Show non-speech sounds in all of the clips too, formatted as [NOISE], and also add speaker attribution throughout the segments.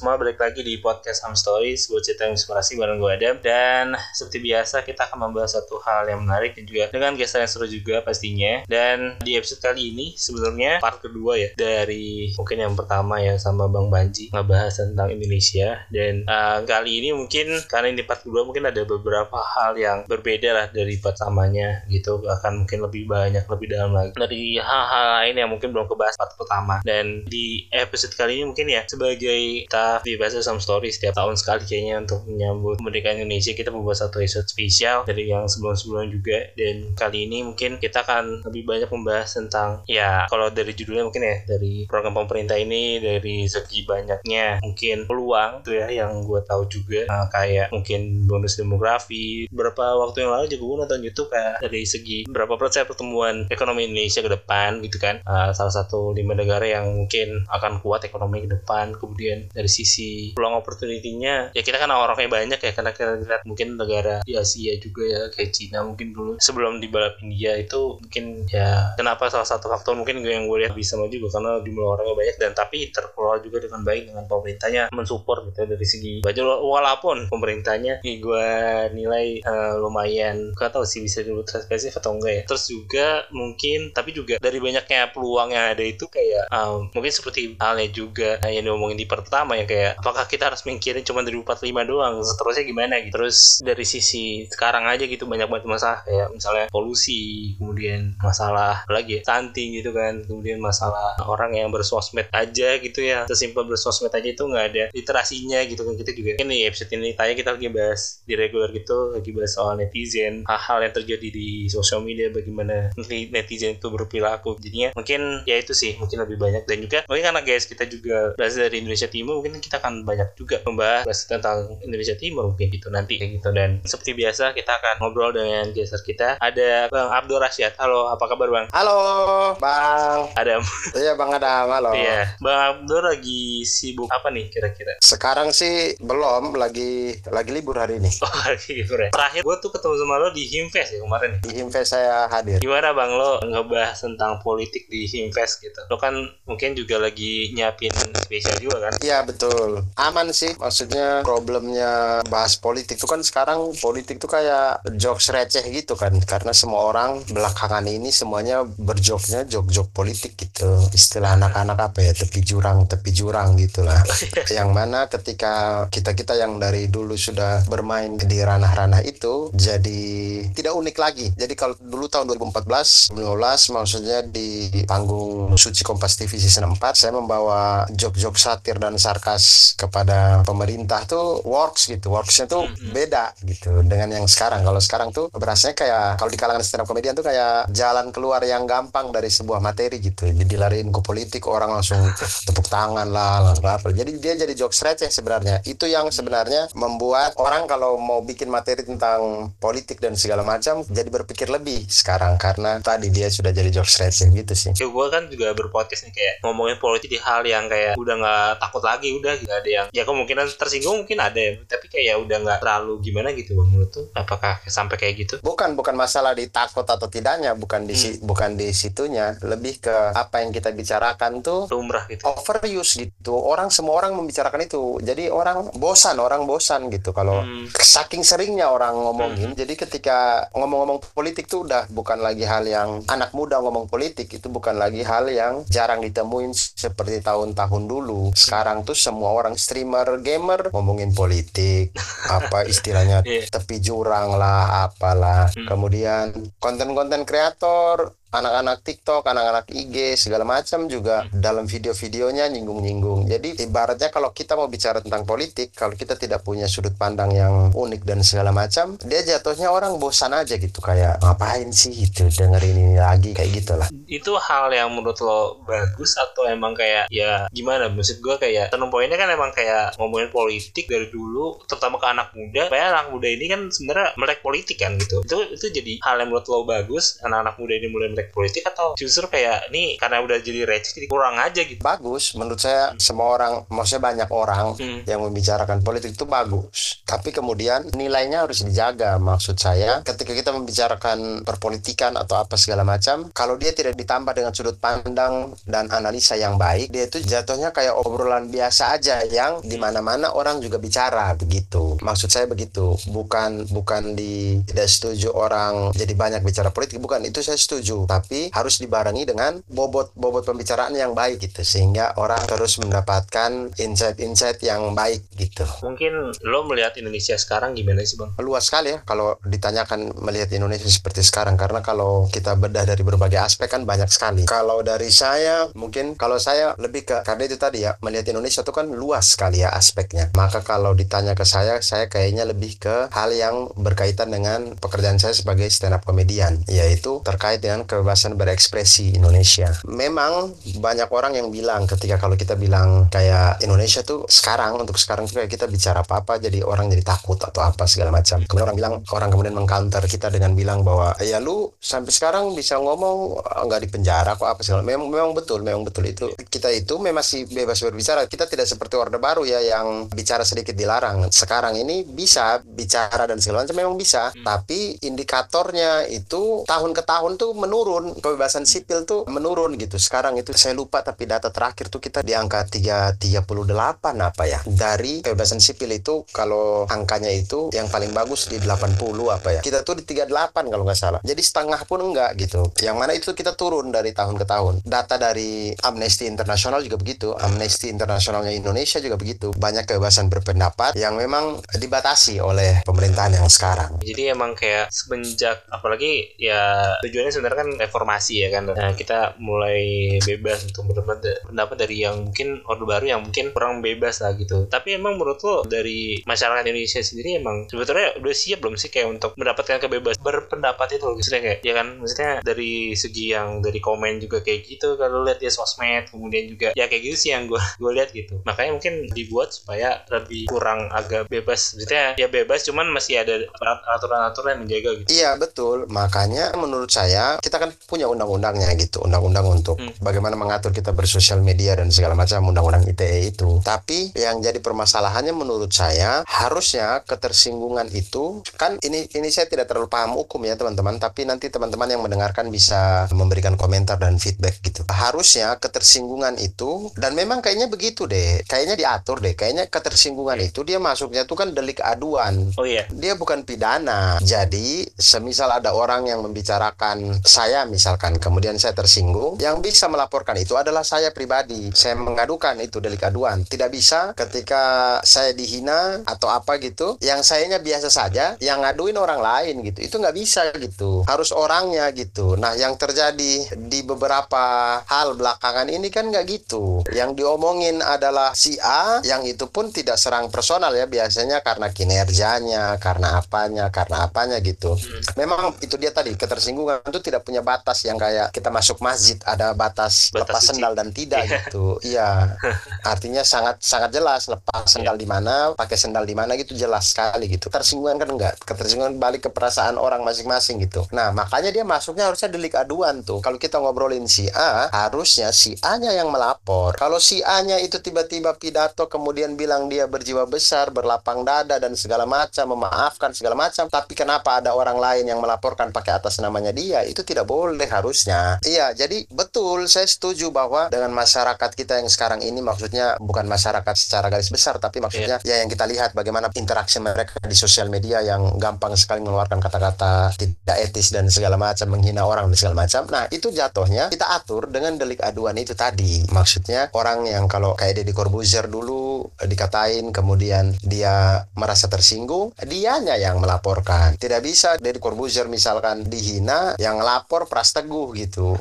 Speaker 1: Semua, balik lagi di podcast Ham Stories. Sebuah cerita inspirasi bareng gue Adam. Dan seperti biasa kita akan membahas satu hal yang menarik Dan juga dengan gestar yang seru juga pastinya. Dan di episode kali ini sebenarnya part kedua ya Dari mungkin yang pertama ya sama Bang Banji Ngebahas tentang Indonesia. Dan uh, kali ini mungkin karena ini part kedua mungkin ada beberapa hal yang berbeda lah dari pertamanya gitu. Akan mungkin lebih banyak, lebih dalam lagi. Dari hal-hal lain yang mungkin belum kebahas part pertama. Dan di episode kali ini mungkin ya sebagai sebagai di Bahasa Some Story setiap tahun sekali kayaknya untuk menyambut kemerdekaan Indonesia. Kita membuat satu episode spesial dari yang sebelum-sebelumnya juga. Dan kali ini mungkin kita akan lebih banyak membahas tentang ya kalau dari judulnya mungkin ya dari program pemerintah ini dari segi banyaknya mungkin peluang tuh ya yang gue tahu juga. Nah, kayak mungkin bonus demografi. Beberapa waktu yang lalu juga gue nonton YouTube kayak dari segi berapa persen pertumbuhan ekonomi Indonesia ke depan gitu kan. Uh, salah satu lima negara yang mungkin akan kuat ekonomi ke depan. Kemudian dari sisi peluang opportunity-nya ya kita kan orangnya banyak ya karena kita lihat mungkin negara di Asia juga ya kayak Cina mungkin dulu. Sebelum di balap India itu mungkin ya kenapa salah satu faktor mungkin yang gue lihat bisa maju juga karena jumlah orangnya banyak dan tapi terkelola juga dengan baik dengan pemerintahnya mensupport gitu ya, dari segi budget. Walaupun pemerintahnya ya gue nilai uh, lumayan gak tahu sih bisa dulu transpansif atau enggak ya. Terus juga mungkin tapi juga dari banyaknya peluang yang ada itu kayak um, mungkin seperti halnya juga yang diomongin di pertama ya kayak apakah kita harus mikirin cuma dari 45 doang? Seterusnya gimana gitu? Terus dari sisi sekarang aja gitu banyak banget masalah. Kayak misalnya polusi kemudian masalah lagi ya, stunting gitu kan. Kemudian masalah orang yang bersosmed aja gitu ya. Sesimpel bersosmed aja itu nggak ada literasinya gitu kan. Kita juga ini episode ini tanya kita lagi bahas di regular gitu lagi bahas soal netizen hal-hal yang terjadi di sosial media bagaimana netizen itu berperilaku. Jadinya mungkin ya itu sih mungkin lebih banyak. Dan juga mungkin karena guys kita juga berasal dari Indonesia Timur mungkin kita akan banyak juga membahas tentang Indonesia Timur mungkin gitu nanti kayak gitu. Dan seperti biasa kita akan ngobrol dengan geser kita. Ada Bang Abdul Rasyad halo apa kabar Bang?
Speaker 2: Halo Bang.
Speaker 1: Adam.
Speaker 2: Iya Bang Adam. Halo.
Speaker 1: Iya. Bang Abdul lagi sibuk apa nih kira-kira?
Speaker 2: Sekarang sih belum lagi lagi libur hari ini.
Speaker 1: Oh [LAUGHS] lagi libur ya. Terakhir gue tuh ketemu sama lo di Himfest ya kemarin
Speaker 2: di Himfest saya hadir.
Speaker 1: Gimana Bang? Lo ngebahas tentang politik di Himfest gitu. Lo kan mungkin juga lagi nyiapin spesial juga kan?
Speaker 2: Iya betul. Aman sih. Maksudnya problemnya bahas politik itu kan sekarang politik itu kayak jokes receh gitu kan. Karena semua orang belakangan ini semuanya berjoknya jok-jok politik gitu. Istilah anak-anak apa ya? Tepi jurang, tepi jurang gitulah. [LAUGHS] yang mana ketika kita-kita yang dari dulu sudah bermain di ranah-ranah itu jadi tidak unik lagi. Jadi kalau dulu tahun 2014, 2015 maksudnya di panggung Suci Kompas TV season 4 saya membawa jok-jok satir dan sarkas kepada pemerintah tuh works gitu. Worksnya tuh beda gitu dengan yang sekarang. Kalau sekarang tuh berasanya kayak kalau di kalangan stand up komedian tuh kayak jalan keluar yang gampang dari sebuah materi gitu. Jadi lariin ke politik orang langsung [LAUGHS] tepuk tangan lah apa. Jadi dia jadi jokes receh sebenarnya. Itu yang sebenarnya membuat orang kalau mau bikin materi tentang politik dan segala macam jadi berpikir lebih sekarang. Karena tadi dia sudah jadi jokes receh gitu sih.
Speaker 1: Ya, gue kan juga berpodcast nih kayak ngomongin politik di hal yang kayak udah nggak takut lagi udah nggak ada yang ya kemungkinan tersinggung mungkin ada ya tapi kayak udah nggak terlalu gimana gitu bang menurut tuh apakah sampai kayak gitu?
Speaker 2: Bukan bukan masalah ditakut atau tidaknya bukan di hmm. bukan di situnya. Lebih ke apa yang kita bicarakan tuh
Speaker 1: lumrah gitu.
Speaker 2: overuse gitu. Orang semua orang membicarakan itu. Jadi orang bosan orang bosan gitu. Kalau hmm. saking seringnya orang ngomongin hmm. jadi ketika ngomong-ngomong politik tuh udah bukan lagi hal yang anak muda ngomong politik itu bukan lagi hal yang jarang ditemuin seperti tahun-tahun dulu. Sekarang tuh semua orang streamer gamer ngomongin politik [LAUGHS] apa istilahnya yeah. tepi jurang lah apalah hmm. kemudian konten-konten kreator anak-anak TikTok, anak-anak IG segala macam juga hmm. dalam video-videonya nyinggung-nyinggung. Jadi ibaratnya kalau kita mau bicara tentang politik, kalau kita tidak punya sudut pandang yang unik dan segala macam, dia jatuhnya orang bosan aja gitu kayak ngapain sih itu dengerin ini lagi kayak gitulah.
Speaker 1: Itu hal yang menurut lo bagus atau emang kayak ya gimana? Maksud gue kayak turning poinnya kan emang kayak ngomongin politik dari dulu, terutama ke anak muda. Kayak anak muda ini kan sebenarnya melek politik kan gitu. Itu itu jadi hal yang menurut lo bagus. Anak-anak muda ini mulai politik atau justru kayak nih karena udah jadi receh jadi kurang aja gitu?
Speaker 2: Bagus. Menurut saya semua orang maksudnya banyak orang
Speaker 1: Hmm.
Speaker 2: yang membicarakan politik itu bagus. Tapi kemudian nilainya harus dijaga maksud saya. Ketika kita membicarakan perpolitikan atau apa segala macam kalau dia tidak ditambah dengan sudut pandang dan analisa yang baik dia itu jatuhnya kayak obrolan biasa aja yang di mana-mana orang juga bicara begitu. Maksud saya begitu. Bukan bukan di tidak setuju orang jadi banyak bicara politik. Bukan itu saya setuju tapi harus dibarengi dengan bobot bobot pembicaraan yang baik gitu sehingga orang terus mendapatkan insight-insight yang baik gitu.
Speaker 1: Mungkin lo melihat Indonesia sekarang gimana sih bang?
Speaker 2: Luas sekali ya kalau ditanyakan melihat Indonesia seperti sekarang karena kalau kita bedah dari berbagai aspek kan banyak sekali. Kalau dari saya mungkin kalau saya lebih ke karena itu tadi ya melihat Indonesia itu kan luas sekali ya aspeknya. Maka kalau ditanya ke saya saya kayaknya lebih ke hal yang berkaitan dengan pekerjaan saya sebagai stand up comedian yaitu terkait dengan kebebasan berekspresi Indonesia. Memang banyak orang yang bilang ketika kalau kita bilang kayak Indonesia tuh sekarang untuk sekarang tuh kayak kita bicara apa-apa jadi orang jadi takut atau apa segala macam. Kemudian orang bilang orang kemudian mengcounter kita dengan bilang bahwa ya lu sampai sekarang bisa ngomong eh, nggak di penjara kok apa segala. Memang memang betul memang betul itu. Kita itu memang masih bebas berbicara. Kita tidak seperti orde baru ya yang bicara sedikit dilarang. Sekarang ini bisa bicara dan segala macam memang bisa. Tapi indikatornya itu tahun ke tahun tuh menurun kebebasan sipil tuh menurun gitu. Sekarang itu saya lupa tapi data terakhir tuh kita di angka 3, 38 apa ya. Dari kebebasan sipil itu kalau angkanya itu yang paling bagus di 80 apa ya. Kita tuh di 38 kalau nggak salah. Jadi setengah pun enggak gitu. Yang mana itu kita turun dari tahun ke tahun. Data dari Amnesty International juga begitu. Amnesty Internationalnya Indonesia juga begitu. Banyak kebebasan berpendapat yang memang dibatasi oleh pemerintahan yang sekarang.
Speaker 1: Jadi emang kayak semenjak apalagi ya tujuannya sebenarnya kan reformasi ya kan? Nah, kita mulai bebas untuk berpendapat pendapat dari yang mungkin orde baru yang mungkin kurang bebas lah gitu. Tapi emang menurut lo dari masyarakat Indonesia sendiri emang sebetulnya udah siap belum sih kayak untuk mendapatkan kebebasan berpendapat itu maksudnya kayak ya kan? Maksudnya dari segi yang dari komen juga kayak gitu kalau lihat ya sosmed kemudian juga ya kayak gitu sih yang gue [LAUGHS] gue lihat gitu. Makanya mungkin dibuat supaya lebih kurang agak bebas. Maksudnya ya bebas cuman masih ada aturan-aturan yang menjaga gitu.
Speaker 2: Iya betul, makanya menurut saya kita kan punya undang-undangnya gitu, undang-undang untuk
Speaker 1: Hmm.
Speaker 2: bagaimana mengatur kita bersosial media dan segala macam undang-undang ITE itu. Tapi yang jadi permasalahannya menurut saya harusnya ketersinggungan itu kan ini ini saya tidak terlalu paham hukum ya teman-teman, tapi nanti teman-teman yang mendengarkan bisa memberikan komentar dan feedback gitu. Harusnya ketersinggungan itu dan memang kayaknya begitu deh, kayaknya diatur deh, kayaknya ketersinggungan itu dia masuknya tuh kan delik aduan
Speaker 1: oh iya
Speaker 2: dia bukan pidana. Jadi, semisal ada orang yang membicarakan saya misalkan, kemudian saya tersinggung, yang bisa melaporkan itu adalah saya pribadi. Saya mengadukan itu delik aduan. Tidak bisa ketika saya dihina atau apa gitu, yang sayanya biasa saja, yang ngaduin orang lain gitu. Itu nggak bisa gitu. Harus orangnya gitu. Nah, yang terjadi di beberapa hal belakangan ini kan nggak gitu. Yang diomongin adalah si A, yang itu pun tidak serang personal ya, biasanya karena kinerjanya, karena apanya, karena apanya gitu. Memang itu dia tadi ketersinggungan itu tidak punya batas yang kayak kita masuk masjid ada batas,
Speaker 1: Batas
Speaker 2: lepas
Speaker 1: suci.
Speaker 2: sendal dan tidak
Speaker 1: Iya.
Speaker 2: gitu. Iya. [LAUGHS] Artinya sangat sangat jelas lepas sendal di mana, pakai sendal di mana gitu jelas sekali gitu. Ketersinggungan kan enggak. Ketersinggungan balik ke perasaan orang masing-masing gitu. Nah, makanya dia masuknya harusnya delik aduan tuh. Kalau kita ngobrolin si A, harusnya si A-nya yang melapor. Kalau si A-nya itu tiba-tiba pidato kemudian bilang dia berjiwa besar, berlapang dada dan segala macam, memaafkan segala macam, tapi kenapa ada orang lain yang melaporkan pakai atas namanya dia? Itu tidak boleh harusnya. Iya, jadi betul saya setuju bahwa dengan masyarakat kita yang sekarang ini maksudnya bukan masyarakat secara garis besar tapi maksudnya ya yang kita lihat bagaimana interaksi mereka di sosial media yang gampang sekali mengeluarkan kata-kata tidak etis dan segala macam menghina orang dan segala macam. Nah, itu jatuhnya kita atur dengan delik aduan itu tadi. Maksudnya orang yang kalau kayak Deddy Corbuzier dulu dikatain kemudian dia merasa tersinggung, dianya yang melaporkan. Tidak bisa Deddy Corbuzier misalkan dihina yang lapor Pras Teguh gitu.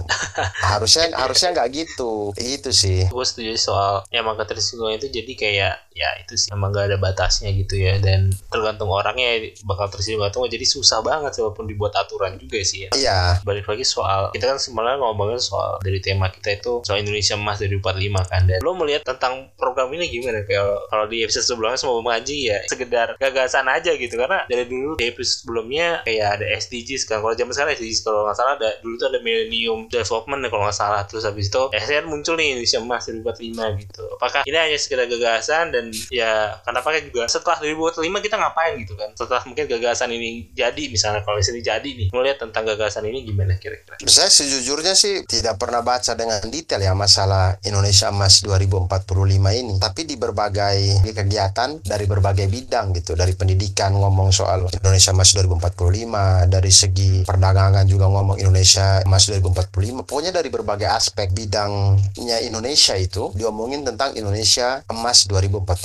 Speaker 2: harusnya harusnya nggak gitu. Itu sih.
Speaker 1: gue setuju soal emang ketersinggungan itu jadi kayak ya itu sih. Emang gak ada batasnya gitu ya. Dan tergantung orangnya bakal tersinggung atau jadi susah banget walaupun dibuat aturan juga sih ya.
Speaker 2: Iya.
Speaker 1: Balik lagi soal kita kan sebenarnya ngomongin soal dari tema kita itu soal Indonesia emas dari 45 kan. Dan lo melihat tentang program ini gimana? Kayak kalau di episode sebelumnya semua mengaji ya sekedar gagasan aja gitu. Karena dari dulu di episode sebelumnya kayak ada SDGs kan. Kalau zaman sekarang SDGs kalau nggak salah ada dulu tuh ada Millennium Development ya kalau nggak salah. Terus habis itu SDN muncul nih Indonesia emas 2045 gitu. Apakah ini hanya sekedar gagasan dan ya kenapa kan juga setelah 2045 kita ngapain gitu kan? Setelah mungkin gagasan ini jadi misalnya kalau misalnya jadi nih melihat tentang gagasan ini gimana kira-kira?
Speaker 2: Saya sejujurnya sih tidak pernah baca dengan detail ya masalah Indonesia emas 2045 ini. Tapi di berbagai kegiatan dari berbagai bidang gitu. Dari pendidikan ngomong soal Indonesia emas 2045 dari segi perdagangan juga ngomong Indonesia emas 2045 pokoknya dari berbagai aspek bidangnya Indonesia itu diomongin tentang Indonesia emas 2045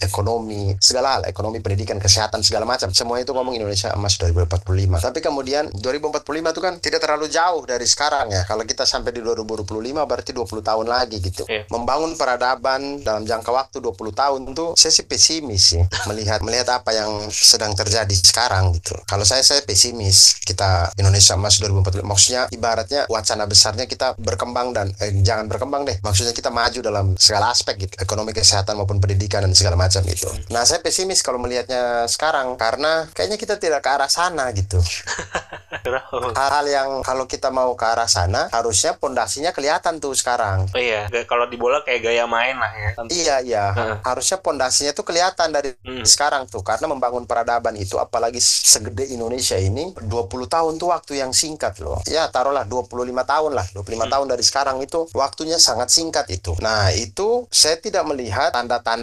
Speaker 2: ekonomi segala hal ekonomi pendidikan kesehatan segala macam semua itu ngomong Indonesia emas 2045 tapi kemudian 2045 itu kan tidak terlalu jauh dari sekarang ya. Kalau kita sampai di 2025 berarti 20 tahun lagi gitu.
Speaker 1: Yeah.
Speaker 2: membangun peradaban dalam jangka waktu 20 tahun itu saya sih pesimis sih melihat melihat apa yang sedang terjadi sekarang gitu. Kalau saya saya pesimis kita Indonesia emas 2045 maksudnya ibaratnya wacana besarnya kita berkembang dan eh, jangan berkembang deh maksudnya kita maju dalam segala aspek gitu ekonomi kesehatan maupun pendidikan dan segala macam itu nah saya pesimis kalau melihatnya sekarang karena kayaknya kita tidak ke arah sana gitu. [LAUGHS] Hal-hal yang kalau kita mau ke arah sana harusnya pondasinya kelihatan tuh sekarang.
Speaker 1: Oh iya kalau di bola kayak gaya main lah ya.
Speaker 2: Iya iya. Harusnya pondasinya tuh kelihatan dari hmm. sekarang tuh karena membangun peradaban itu apalagi segede Indonesia ini 20 tahun tuh waktu yang singkat loh. Ya taruhlah 25 tahun lah. 25 hmm. tahun dari sekarang itu waktunya sangat singkat itu. Nah itu saya tidak melihat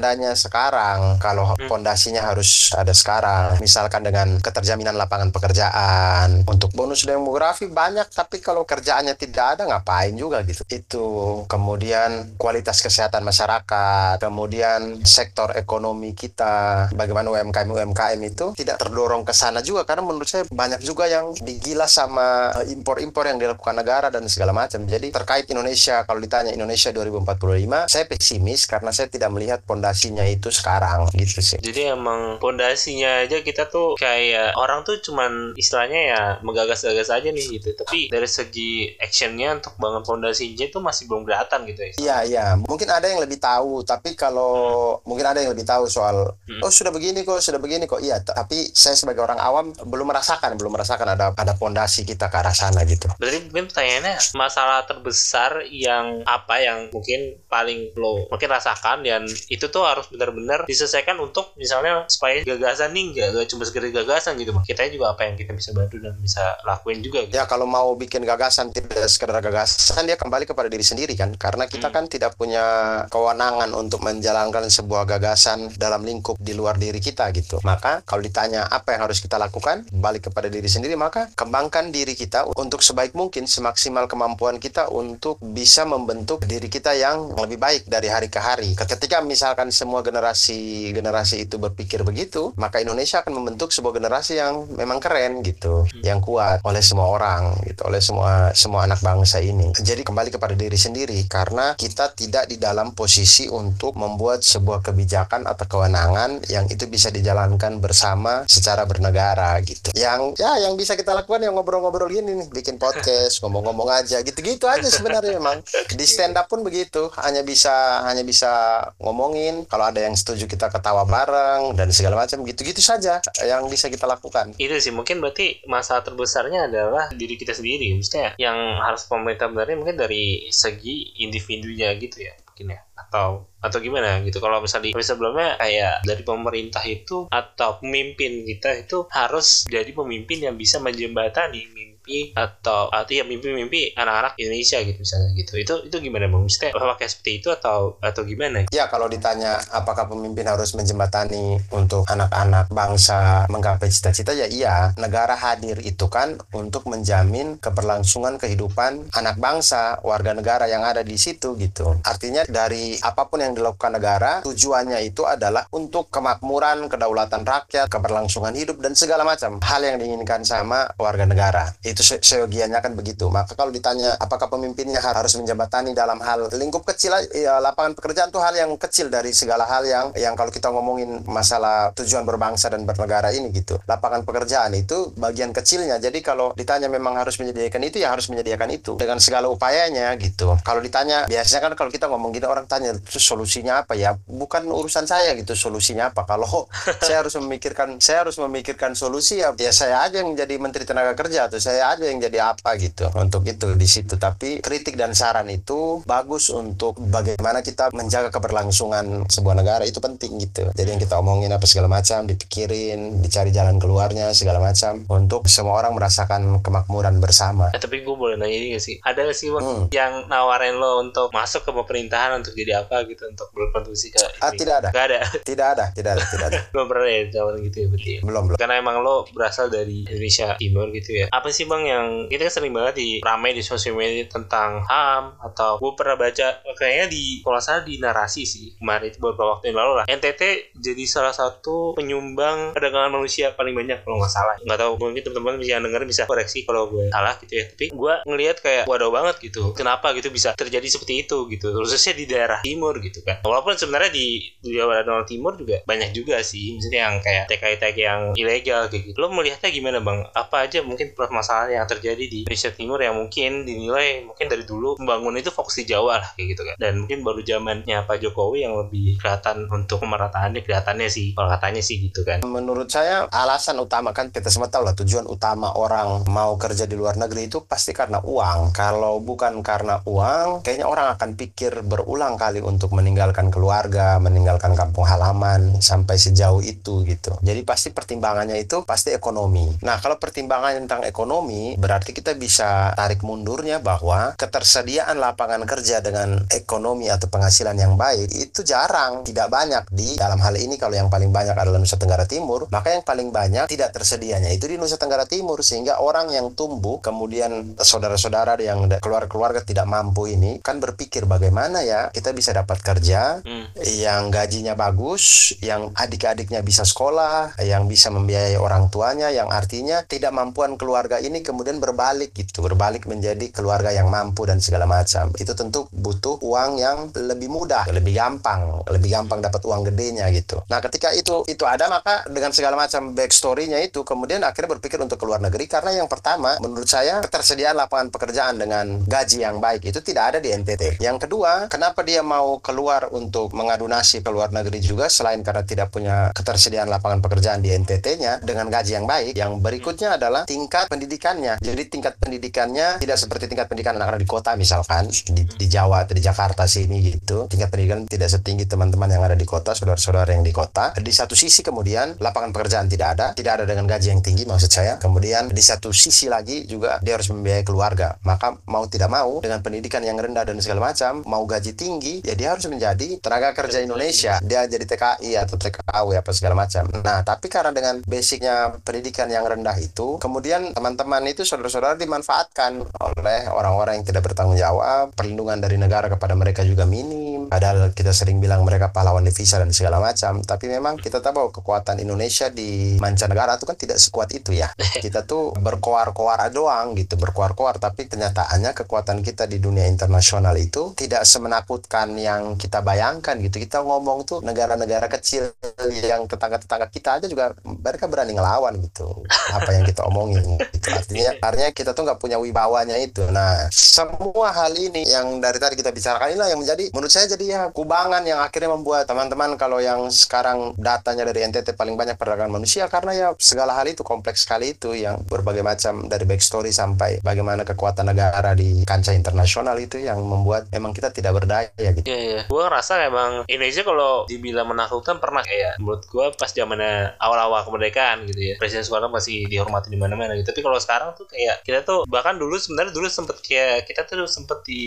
Speaker 2: tanda-tandanya sekarang kalau hmm. pondasinya harus ada sekarang. Misalkan dengan keterjaminan lapangan pekerjaan. Untuk bonus demografi banyak tapi kalau kerjaannya tidak ada ngapain juga gitu. Itu. Kemudian kualitas kesehatan masyarakat kemudian sektor ekonomi kita bagaimana UMKM UMKM itu tidak terdorong ke sana juga karena menurut saya banyak juga yang digilas sama eh, impor-impor yang dilakukan negara dan segala macam. Jadi terkait Indonesia kalau ditanya Indonesia 2045 saya pesimis karena saya tidak melihat pondasinya itu sekarang gitu sih.
Speaker 1: Jadi emang pondasinya aja kita tuh kayak orang tuh cuman istilahnya ya menggagas-gagas aja nih gitu. Tapi dari segi actionnya untuk bangun fondasinya itu masih belum kelihatan gitu ya.
Speaker 2: Iya iya. Mungkin ada yang lebih tahu tapi kalau hmm. mungkin ada yang lebih tahu soal hmm. oh sudah begini kok sudah begini kok. Iya tapi saya sebagai orang awam belum merasakan belum merasakan ada ada pondasi kita ke arah sana gitu.
Speaker 1: Berarti mungkin pertanyaannya masalah terbesar yang apa yang mungkin paling lo mungkin rasakan dan itu tuh harus benar-benar diselesaikan untuk misalnya supaya gagasan nih gak, gak cuma sekedar gagasan gitu kita juga apa yang kita bisa bantu dan bisa lakuin juga gitu.
Speaker 2: ya kalau mau bikin gagasan tidak sekedar gagasan dia kembali kepada diri sendiri kan karena kita hmm. kan tidak punya kewenangan untuk menjalankan sebuah gagasan dalam lingkup di luar diri kita gitu maka kalau ditanya apa yang harus kita lakukan balik kepada diri sendiri maka kembangkan diri kita untuk sebaik mungkin semaksimal kemampuan kita untuk bisa membentuk diri kita yang lebih baik dari hari ke hari ketika misalkan semua generasi generasi itu berpikir begitu maka Indonesia akan membentuk sebuah generasi yang memang keren gitu hmm. yang kuat oleh semua orang gitu oleh semua semua anak bangsa ini. Jadi kembali kepada diri sendiri karena kita tidak di dalam posisi untuk membuat sebuah kebijakan atau kewenangan yang itu bisa dijalankan bersama secara bernegara gitu. Yang ya yang bisa kita lakukan yang ngobrol-ngobrol gini nih bikin podcast [LAUGHS] ngomong-ngomong aja gitu-gitu aja sebenarnya memang. Di stand up pun begitu hanya bisa hanya bisa ngomongin kalau ada yang setuju kita ketawa bareng dan segala macam gitu-gitu saja yang bisa kita lakukan.
Speaker 1: Itu sih mungkin berarti masalah terbesarnya adalah diri kita sendiri. Maksudnya yang harus pemerintah benarin mungkin dari segi individunya gitu ya mungkin ya. Atau atau gimana gitu. Kalau misalnya di sebelumnya kayak dari pemerintah itu atau pemimpin kita itu harus jadi pemimpin yang bisa menjembatani mimpi atau atau ya mimpi-mimpi anak-anak Indonesia gitu misalnya gitu. Itu itu gimana bang? Mesti pakai seperti itu atau atau gimana?
Speaker 2: Ya kalau ditanya apakah pemimpin harus menjembatani untuk anak-anak bangsa menggapai cita-cita ya iya. Negara hadir itu kan untuk menjamin keberlangsungan kehidupan anak bangsa warga negara yang ada di situ gitu. Artinya dari apa pun yang dilakukan negara tujuannya itu adalah untuk kemakmuran kedaulatan rakyat keberlangsungan hidup dan segala macam. Hal yang diinginkan sama warga negara. Itu Itu seyogianya kan begitu. Maka kalau ditanya apakah pemimpinnya harus menjembatani dalam hal lingkup kecil ya lapangan pekerjaan itu hal yang kecil dari segala hal yang yang kalau kita ngomongin masalah tujuan berbangsa dan bernegara ini gitu. Lapangan pekerjaan itu bagian kecilnya. Jadi kalau ditanya memang harus menyediakan itu ya harus menyediakan itu dengan segala upayanya gitu. Kalau ditanya biasanya kan kalau kita ngomong gini orang tanya terus solusinya apa ya? Bukan urusan saya gitu solusinya apa. Kalau [LAUGHS] saya harus memikirkan saya harus memikirkan solusi ya ya saya aja yang jadi menteri tenaga kerja atau saya aja yang jadi apa gitu untuk itu di situ. Tapi kritik dan saran itu bagus untuk bagaimana kita menjaga keberlangsungan sebuah negara itu penting gitu. Jadi yang kita omongin apa segala macam dipikirin dicari jalan keluarnya segala macam untuk semua orang merasakan kemakmuran bersama.
Speaker 1: Eh, tapi gue boleh nanya ini gak sih ada gak sih hmm. yang nawarin lo untuk masuk ke pemerintahan untuk jadi apa gitu untuk berkontribusi ke
Speaker 2: ah, tidak ada.
Speaker 1: Gak ada? [LAUGHS]
Speaker 2: Tidak ada tidak ada tidak ada.
Speaker 1: Belum pernah ya jawaban gitu ya berarti ya?
Speaker 2: belum belum.
Speaker 1: Karena emang lo berasal dari Indonesia Timur gitu ya. Apa sih bang yang kita kan sering banget di ramai di sosial media tentang HAM atau gue pernah baca kayaknya di kalau salah di narasi sih kemarin itu beberapa waktu yang lalu lah. NTT jadi salah satu penyumbang perdagangan manusia paling banyak kalau nggak salah. Nggak tahu mungkin teman-teman bisa denger bisa koreksi kalau gue salah gitu ya. Tapi gue ngelihat kayak waduh banget gitu kenapa gitu bisa terjadi seperti itu gitu khususnya di daerah timur gitu kan. Walaupun sebenarnya di di Jawa Timur juga banyak juga sih misalnya yang kayak TKI-TKI yang ilegal kayak gitu. Lo melihatnya gimana bang? Apa aja mungkin permasalahan yang terjadi di Indonesia Timur yang mungkin dinilai mungkin dari dulu pembangunan itu fokus di Jawa lah kayak gitu kan dan mungkin baru zamannya Pak Jokowi yang lebih kelihatan untuk pemerataannya kelihatannya sih kalau katanya sih gitu kan.
Speaker 2: Menurut saya alasan utama kan kita semua tahu lah tujuan utama orang mau kerja di luar negeri itu pasti karena uang. Kalau bukan karena uang kayaknya orang akan pikir berulang kali untuk meninggalkan keluarga meninggalkan kampung halaman sampai sejauh itu gitu. Jadi pasti pertimbangannya itu pasti ekonomi. Nah kalau pertimbangan tentang ekonomi berarti kita bisa tarik mundurnya bahwa ketersediaan lapangan kerja dengan ekonomi atau penghasilan yang baik itu jarang tidak banyak di dalam hal ini kalau yang paling banyak adalah Nusa Tenggara Timur maka yang paling banyak tidak tersedianya itu di Nusa Tenggara Timur sehingga orang yang tumbuh kemudian saudara-saudara yang keluarga-keluarga tidak mampu ini kan berpikir bagaimana ya kita bisa dapat kerja hmm. yang gajinya bagus yang adik-adiknya bisa sekolah yang bisa membiayai orang tuanya yang artinya tidak mampuan keluarga ini kemudian berbalik gitu berbalik menjadi keluarga yang mampu dan segala macam. Itu tentu butuh uang yang lebih mudah lebih gampang lebih gampang dapat uang gedenya gitu. Nah ketika itu itu ada maka dengan segala macam backstorynya itu kemudian akhirnya berpikir untuk keluar negeri. Karena yang pertama menurut saya ketersediaan lapangan pekerjaan dengan gaji yang baik itu tidak ada di NTT yang kedua kenapa dia mau keluar untuk mengadu nasib ke luar negeri juga selain karena tidak punya ketersediaan lapangan pekerjaan di NTT-nya dengan gaji yang baik yang berikutnya adalah tingkat pendidikannya. Jadi tingkat pendidikannya tidak seperti tingkat pendidikan anak-anak di kota misalkan. Di, di Jawa atau di Jakarta sini gitu. Tingkat pendidikan tidak setinggi teman-teman yang ada di kota saudara-saudara yang di kota. Di satu sisi kemudian lapangan pekerjaan tidak ada tidak ada dengan gaji yang tinggi maksud saya. Kemudian di satu sisi lagi juga dia harus membiayai keluarga. Maka mau tidak mau dengan pendidikan yang rendah dan segala macam mau gaji tinggi ya dia harus menjadi tenaga kerja Indonesia. Dia jadi TKI atau TKW apa segala macam. Nah tapi karena dengan basicnya pendidikan yang rendah itu kemudian teman-teman itu saudara-saudara dimanfaatkan oleh orang-orang yang tidak bertanggung jawab. Perlindungan dari negara kepada mereka juga minim. Padahal kita sering bilang mereka pahlawan devisa dan segala macam. Tapi memang kita tahu bahwa kekuatan Indonesia di mancanegara itu kan tidak sekuat itu ya. [LAUGHS] Kita tuh berkoar-koar doang gitu berkoar-koar. Tapi kenyataannya kekuatan kita di dunia internasional itu tidak semenakutkan yang kita bayangkan gitu. Kita ngomong tuh negara-negara kecil yang tetangga-tetangga kita aja juga mereka berani ngelawan gitu. Apa yang kita omongin gitu artinya artinya kita tuh nggak punya wibawanya itu nah semua hal ini yang dari tadi kita bicarakan inilah yang menjadi menurut saya jadi ya kubangan yang akhirnya membuat teman-teman kalau yang sekarang datanya dari NTT paling banyak perdagangan manusia karena ya segala hal itu kompleks sekali itu yang berbagai macam dari backstory sampai bagaimana kekuatan negara di kancah internasional itu yang membuat emang kita tidak berdaya gitu.
Speaker 1: Iya iya. Gue ngerasa emang Indonesia kalau dibilang menakutkan pernah kayak menurut gue pas zamannya awal-awal kemerdekaan gitu ya. Presiden Soekarno masih dihormati di mana-mana gitu. Tapi kalau sekarang tuh kayak kita tuh bahkan dulu sebenarnya dulu sempet kayak kita tuh sempet di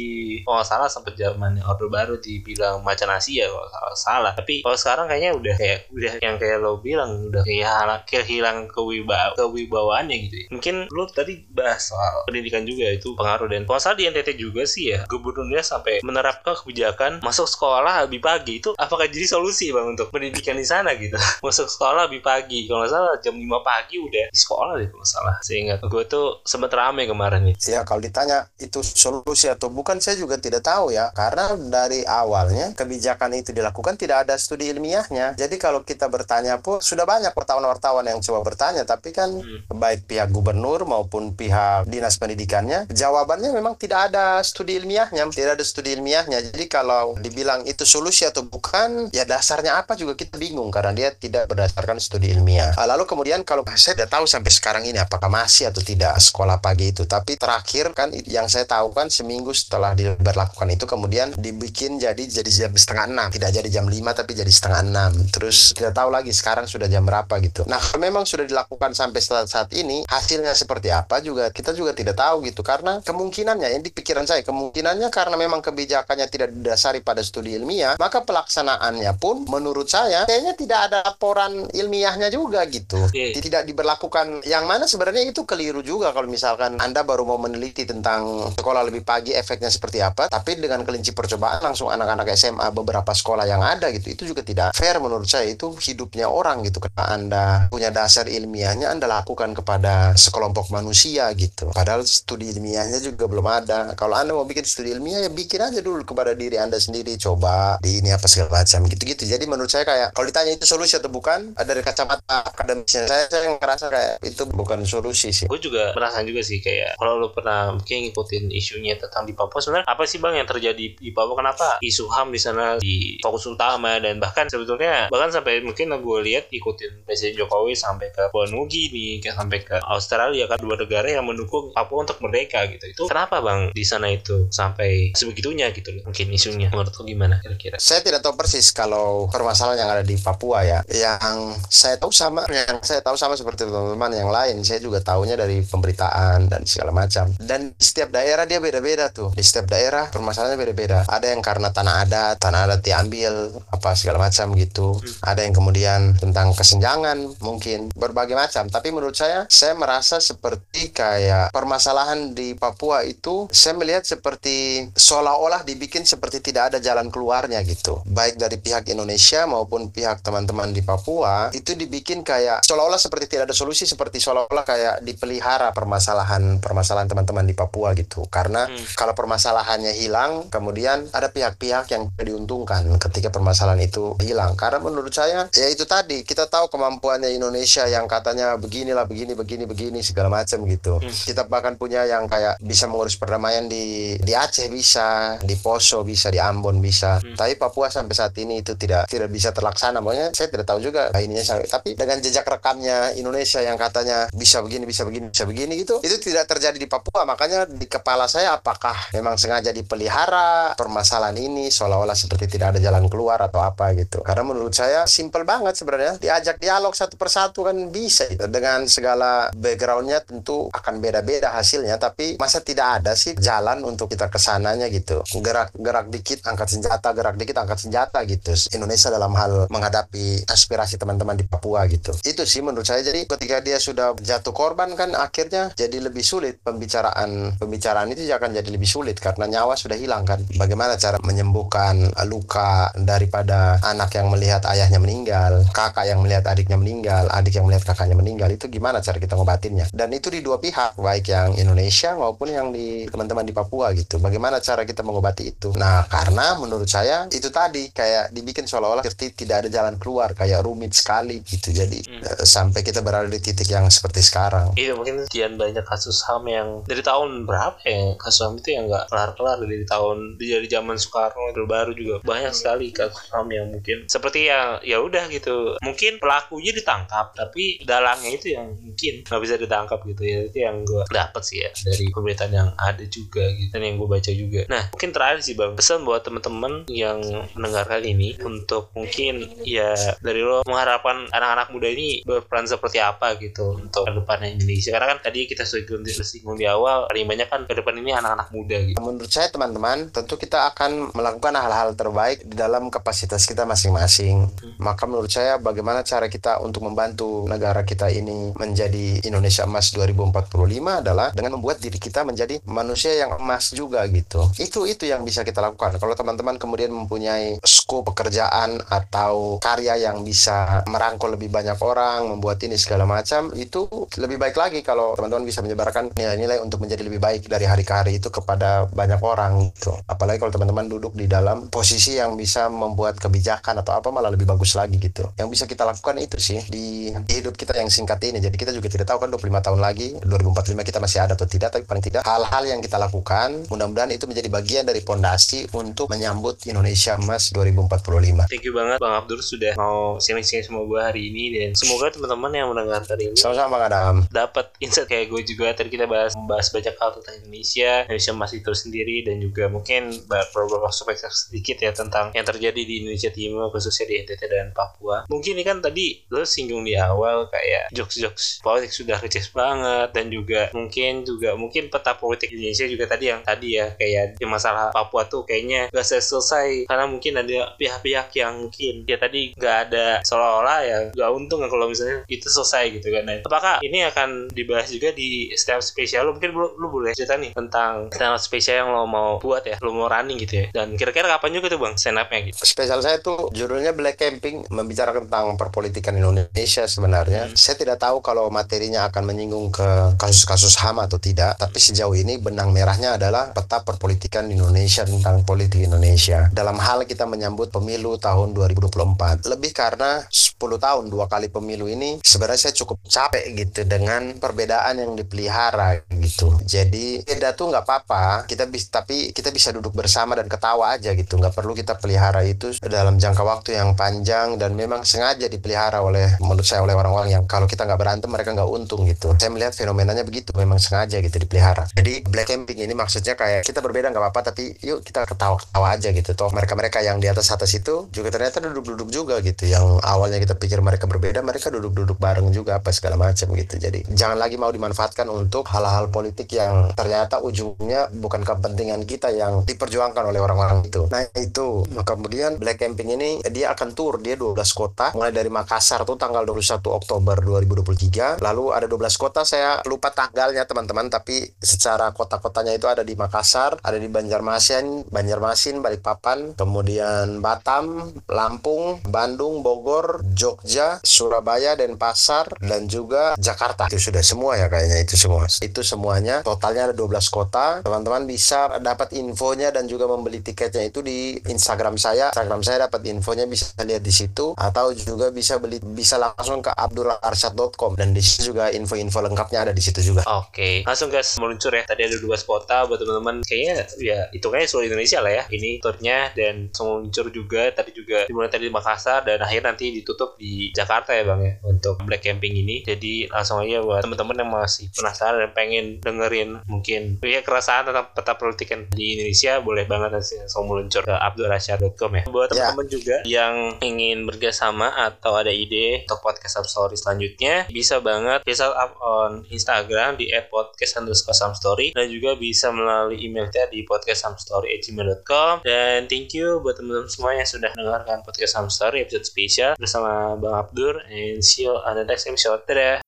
Speaker 1: kalau nggak salah sempet zamannya Orde Baru di dibilang macan nasi ya kalau salah. Tapi kalau sekarang kayaknya udah kayak udah yang kayak lo bilang udah kayak kehilangan kewibawa kewibawaannya gitu ya. mungkin lo tadi bahas soal pendidikan juga itu pengaruh dan kalau salah di NTT juga sih ya gubernurnya sampai menerapkan kebijakan masuk sekolah lebih pagi. Itu apakah jadi solusi bang untuk pendidikan di sana gitu? [LAUGHS] Masuk sekolah lebih pagi. Kalau nggak salah jam 5 pagi udah di sekolah deh kalau salah. Sehingga gue tuh sempat rame kemarin nih.
Speaker 2: Ya kalau ditanya itu solusi atau bukan saya juga tidak tahu ya. Karena dari awalnya kebijakan itu dilakukan tidak ada studi ilmiahnya. Jadi kalau kita bertanya pun sudah banyak wartawan-wartawan yang coba bertanya. Tapi kan hmm. baik pihak gubernur maupun pihak dinas pendidikannya jawabannya memang tidak ada studi ilmiahnya. Tidak ada studi ilmiahnya. Jadi kalau dibilang itu solusi atau bukan ya dasarnya apa juga kita bingung. Karena dia tidak berdasarkan studi ilmiah. Ah, lalu kemudian kalau saya tidak tahu sampai sekarang ini apakah masih atau tidak sekolah pagi itu. Tapi terakhir kan yang saya tahu kan seminggu setelah diberlakukan itu kemudian dibikin jadi jadi jam setengah enam. Tidak jadi jam lima tapi jadi setengah enam. Terus tidak tahu lagi sekarang sudah jam berapa gitu. Nah memang sudah dilakukan sampai saat, saat ini hasilnya seperti apa juga kita juga tidak tahu gitu. Karena kemungkinannya yang di pikiran saya kemungkinannya karena memang kebijakannya tidak didasari pada studi ilmiah maka pelaksanaannya pun menurut saya kayaknya tidak ada laporan ilmiahnya juga gitu. Okay. tidak diberlakukan. Yang mana sebenarnya itu keliru juga kalau misalkan anda baru mau meneliti tentang sekolah lebih pagi efeknya seperti apa tapi dengan kelinci percobaan langsung anak-anak SMA beberapa sekolah yang ada gitu itu juga tidak fair menurut saya. Itu hidupnya orang gitu. Karena anda punya dasar ilmiahnya anda lakukan kepada sekelompok manusia gitu. Padahal studi ilmiahnya juga belum ada. Kalau anda mau bikin studi ilmiah ya bikin aja dulu kepada diri anda sendiri. Coba di ini apa segala macam gitu-gitu. Jadi menurut saya kayak kalau ditanya itu solusi atau bukan dari kacamata akademisnya. Saya saya ngerasa kayak itu bukan solusi sih
Speaker 1: juga merasa juga sih kayak kalau lo pernah mungkin ngikutin isunya tentang di Papua sebenarnya apa sih bang yang terjadi di Papua kenapa isu HAM di sana di fokus utama? Dan bahkan sebetulnya bahkan sampai mungkin gue lihat ikutin Presiden Jokowi sampai ke Papua Nugi nih sampai ke Australia kan dua negara yang mendukung Papua untuk merdeka gitu. Itu kenapa bang di sana itu sampai sebegitunya gitu mungkin isunya? Menurut lo gimana kira-kira?
Speaker 2: Saya tidak tahu persis kalau permasalahan yang ada di Papua ya. Yang saya tahu sama yang saya tahu sama seperti teman-teman yang lain saya juga tahunya dari pemberitaan dan segala macam. Dan di setiap daerah dia beda-beda tuh. Di setiap daerah permasalahannya beda-beda. Ada yang karena tanah adat tanah adat diambil apa segala macam gitu. Hmm. ada yang kemudian tentang kesenjangan mungkin berbagai macam. Tapi menurut saya saya merasa seperti kayak permasalahan di Papua itu saya melihat seperti seolah-olah dibikin seperti tidak ada jalan keluarnya gitu. Baik dari pihak Indonesia maupun pihak teman-teman di Papua itu dibikin kayak seolah-olah seperti tidak ada solusi seperti seolah-olah kayak dipelihara permasalahan permasalahan teman-teman di Papua gitu karena hmm. kalau permasalahannya hilang kemudian ada pihak-pihak yang diuntungkan ketika permasalahan itu hilang karena menurut saya ya itu tadi kita tahu kemampuannya Indonesia yang katanya beginilah begini begini begini segala macam gitu hmm. kita bahkan punya yang kayak bisa mengurus perdamaian di di Aceh bisa di Poso bisa di Ambon bisa hmm. tapi Papua sampai saat ini itu tidak tidak bisa terlaksana makanya saya tidak tahu juga ininya tapi dengan jejak rekamnya Indonesia yang katanya bisa begini bisa begini bisa begini gitu. Itu tidak terjadi di Papua. Makanya di kepala saya apakah memang sengaja dipelihara permasalahan ini seolah-olah seperti tidak ada jalan keluar atau apa gitu. Karena menurut saya simple banget sebenarnya. Diajak dialog satu persatu kan bisa gitu. dengan segala backgroundnya tentu akan beda-beda hasilnya. Tapi masa tidak ada sih jalan untuk kita ke sananya gitu. Gerak gerak dikit angkat senjata. Gerak dikit angkat senjata gitu. Indonesia dalam hal menghadapi aspirasi teman-teman di Papua gitu. Itu sih menurut saya. Jadi ketika dia sudah jatuh korban kan akhirnya jadi lebih sulit pembicaraan. Pembicaraan itu akan jadi lebih sulit karena nyawa sudah hilang kan. Bagaimana cara menyembuhkan luka daripada anak yang melihat ayahnya meninggal kakak yang melihat adiknya meninggal adik yang melihat kakaknya meninggal? Itu gimana cara kita ngobatinnya? Dan itu di dua pihak baik yang Indonesia maupun yang di teman-teman di Papua gitu. Bagaimana cara kita mengobati itu? Nah karena menurut saya itu tadi kayak dibikin seolah-olah seperti tidak ada jalan keluar kayak rumit sekali gitu. Jadi hmm. sampai kita berada di titik yang seperti sekarang.
Speaker 1: Iya mungkin sekian banyak kasus HAM yang dari tahun berapa ya? Kasus HAM itu yang nggak kelar-kelar dari tahun dari zaman Soekarno itu baru juga. Banyak sekali kasus HAM yang mungkin seperti yang ya udah gitu. Mungkin pelakunya ditangkap tapi dalangnya itu yang mungkin nggak bisa ditangkap gitu ya. Itu yang gue dapet sih ya dari pemberitaan yang ada juga gitu dan yang gue baca juga. Nah mungkin terakhir sih bang. Pesan buat teman-teman yang mendengarkan ini untuk mungkin ya dari lo mengharapkan anak-anak muda ini berperan seperti apa gitu untuk ke depannya Indonesia karena kan tadi kita sudah singgung di awal paling banyak kan ke depan ini anak-anak muda gitu
Speaker 2: menurut saya teman-teman tentu kita akan melakukan melakukan hal-hal terbaik di dalam kapasitas kita masing-masing. Hmm. Maka menurut saya bagaimana cara kita untuk membantu negara kita ini menjadi Indonesia Emas 2045 adalah dengan membuat diri kita menjadi manusia yang emas juga gitu. Itu itu yang bisa kita lakukan. Kalau teman-teman kemudian mempunyai skop pekerjaan atau karya yang bisa merangkul lebih banyak orang, membuat ini segala macam, itu lebih baik lagi kalau teman-teman bisa menyebarkan nilai-nilai untuk menjadi lebih baik dari hari ke hari itu kepada banyak orang gitu. Apalagi kalau teman-teman duduk di dalam posisi yang bisa membuat kebijakan atau apa malah lebih bagus lagi gitu. Yang bisa kita lakukan itu sih di, di hidup kita yang singkat ini. Jadi kita juga tidak tahu kan 25 tahun lagi 2045 kita masih ada atau tidak, tapi paling tidak hal-hal yang kita lakukan mudah-mudahan itu menjadi bagian dari pondasi untuk menyambut Indonesia Emas 2045.
Speaker 1: Thank you banget Bang Abdur sudah mau sharing-sharing sama gue hari ini dan semoga teman-teman yang mendengarkan ini
Speaker 2: sama-sama Bang Adam
Speaker 1: dapat insight kayak gue juga. Tadi kita bahas membahas banyak hal tentang Indonesia Indonesia masih terus sendiri dan juga mungkin beberapa aspek sedikit ya tentang yang terjadi di Indonesia Timur khususnya di NTT dan Papua. Mungkin ini kan tadi lo singgung di awal kayak jokes-jokes politik sudah receh banget dan juga mungkin juga mungkin peta politik Indonesia juga tadi yang tadi ya kayak di masalah Papua tuh kayaknya gak selesai. Karena mungkin ada pihak-pihak yang mungkin ya tadi nggak ada seolah-olah ya nggak untung kalau misalnya itu selesai gitu kan. Nah, apakah ini akan dibahas juga di setiap spesial lo mungkin lu, lu boleh cerita nih tentang stand spesial yang lo mau buat ya lo mau running gitu ya. Dan kira-kira kapan juga tuh bang stand upnya gitu?
Speaker 2: Spesial saya tuh judulnya Black Camping membicarakan tentang perpolitikan Indonesia sebenarnya. Hmm. saya tidak tahu kalau materinya akan menyinggung ke kasus-kasus HAM atau tidak tapi sejauh ini benang merahnya adalah peta perpolitikan Indonesia tentang politik Indonesia. Dalam hal kita menyambut pemilu tahun 2024 lebih karena 10 tahun dua kali pemilu ini sebenarnya saya cukup capek gitu dengan perbedaan yang dipelihara gitu. Jadi beda tuh nggak apa-apa. Kita bisa tapi kita bisa duduk bersama dan ketawa aja gitu. Nggak perlu kita pelihara itu dalam jangka waktu yang panjang dan memang sengaja dipelihara oleh menurut saya oleh orang-orang yang kalau kita nggak berantem mereka nggak untung gitu. Saya melihat fenomenanya begitu. Memang sengaja gitu dipelihara. Jadi black camping ini maksudnya kayak kita berbeda nggak apa-apa tapi yuk kita ketawa-ketawa aja gitu. Toh mereka-mereka yang di atas atas itu juga ternyata duduk-duduk juga gitu. Yang awalnya kita pikir mereka berbeda mereka duduk-duduk bareng juga apa segala macam gitu. Jadi jangan lagi mau dimanfaatkan untuk hal-hal politik yang ternyata ujungnya bukan kepentingan kita yang diperjuangkan oleh orang-orang itu. Nah itu. Nah, kemudian Black Camping ini dia akan tur dia 12 kota mulai dari Makassar tuh tanggal 21 Oktober 2023 lalu ada 12 kota saya lupa tanggalnya teman-teman tapi secara kota-kotanya itu ada di Makassar ada di Banjarmasin Banjarmasin Balikpapan kemudian Batam Lampung Bandung Bogor Jogja Surabaya dan Pasar dan juga Jakarta. Itu sudah semua ya kayaknya itu semua. Itu semuanya. Totalnya ada 12 kota. Teman-teman bisa dapat infonya dan juga membeli tiketnya itu di Instagram saya. Instagram saya dapat infonya bisa lihat di situ. Atau juga bisa beli bisa langsung ke abdullarsyad.com dan di situ juga info-info lengkapnya ada di situ juga.
Speaker 1: Oke. Okay. langsung guys meluncur ya. Tadi ada 12 kota buat teman-teman. Kayaknya ya itu kayaknya seluruh Indonesia lah ya. Ini turnya dan meluncur juga. Tadi juga dimulai tadi di Makassar dan akhir nanti ditutup di Jakarta ya bang ya untuk Black Camping ini. Jadi langsung aja buat teman-teman yang masih penasaran dan pengen dengerin mungkin ya keresahan tentang peta politikan di Indonesia boleh banget langsung meluncur ke abdurrasyad.com ya buat ya. teman-teman yeah. juga yang ingin bekerjasama atau ada ide untuk podcast story selanjutnya bisa banget bisa up on Instagram di @podcast underscore story dan juga bisa melalui email kita di podcastsamstory@gmail.com dan thank you buat teman-teman semua yang sudah mendengarkan podcast Story episode spesial bersama Bang Abdur and see you on the next episode. Dadah!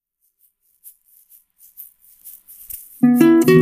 Speaker 1: Thank you.